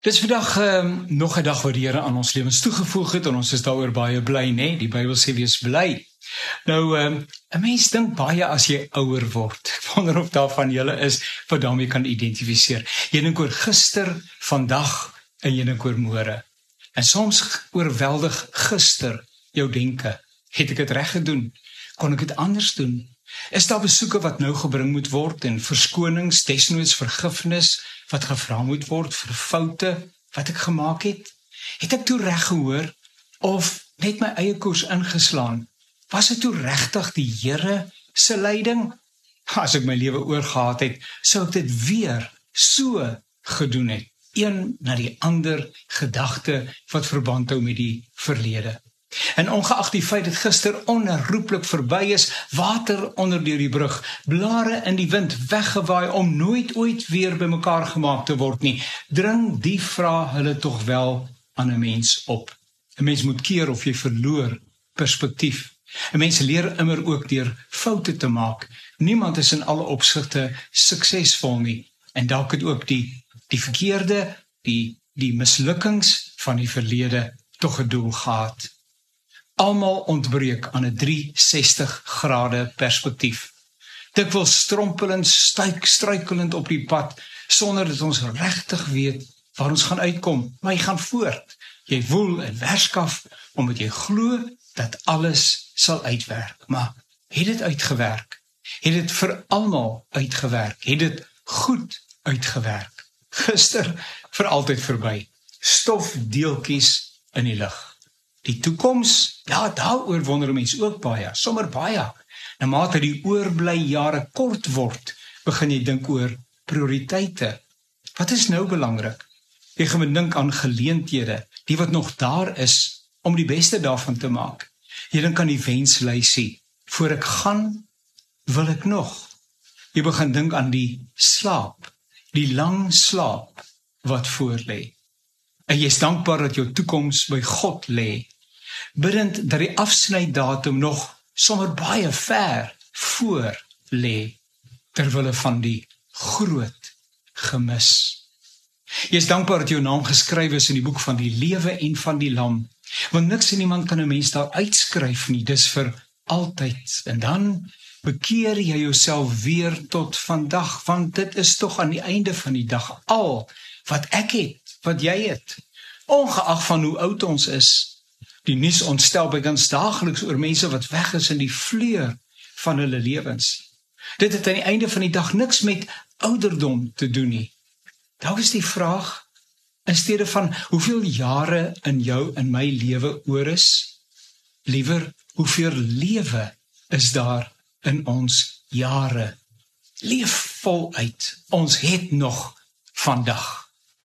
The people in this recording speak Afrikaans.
Dis vandag um, nog 'n dag wat die Here aan ons lewens toegevoeg het en ons is daaroor baie bly, nê? Nee? Die Bybel sê wees bly. Nou, um, 'n mens dink baie as jy ouer word. Ek wonder of daar van julle is wat daarmee kan identifiseer. Jy dink oor gister, vandag en jy dink oor môre. En soms oorweldig gister jou denke. Het ek dit reg gedoen? Kon ek dit anders doen? Is daar besoeke wat nou gebring moet word en verskonings, desnoods vergifnis wat gevra moet word vir foute wat ek gemaak het? Het ek toe reg gehoor of net my eie koers ingeslaan? Was dit toe regtig die Here se leiding? As ek my lewe oorgehad het, sou ek dit weer so gedoen het. Een na die ander gedagte wat verband hou met die verlede. En ongeag die feit dat gister onherroepelik verby is, water onder deur die brug, blare in die wind weggewaai om nooit ooit weer bymekaar gemaak te word nie, dring die vraag hulle tog wel aan 'n mens op. 'n Mens moet keer of jy verloor perspektief. 'n Mens leer immer ook deur foute te maak. Niemand is in alle opsigte suksesvol nie en dalk het ook die die verkeerde, die die mislukkings van die verlede tog 'n doel gehad almal ontbreek aan 'n 360 grade perspektief. Dit wil strompelend, stuik, struikelend op die pad sonder dat ons regtig weet waar ons gaan uitkom, maar jy gaan voort. Jy woel en werskaf omdat jy glo dat alles sal uitwerk. Maar het dit uitgewerk? Het dit vir almal uitgewerk? Het dit goed uitgewerk? Gister vir altyd verby. Stofdeeltjies in die lug. Die toekoms, ja, daaroor wonder mense ook baie, sommer baie. Nou mate die oorbly jare kort word, begin jy dink oor prioriteite. Wat is nou belangrik? Jy gaan dink aan geleenthede, die wat nog daar is om die beste daarvan te maak. Jy dink aan die wenslysie. Voor ek gaan, wil ek nog. Jy begin dink aan die slaap, die lang slaap wat voor lê. En jy is dankbaar dat jou toekoms by God lê. Bidend dat die afsnydatum nog sommer baie ver voor lê ter wille van die groot gemis. Jy is dankbaar dat jou naam geskryf is in die boek van die lewe en van die lam. Want niks en niemand kan 'n mens daar uitskryf nie. Dis vir altyd. En dan bekeer jy jouself weer tot vandag want dit is tog aan die einde van die dag al wat ek het wat jy het. Ongeag van hoe oud ons is, die nuus ontstel by gans daagliks oor mense wat weg is in die vleur van hulle lewens. Dit het aan die einde van die dag niks met ouderdom te doen nie. Daar is die vraag in steede van hoeveel jare in jou en my lewe oor is, liewer hoeveel lewe is daar in ons jare? Leef voluit. Ons het nog vandag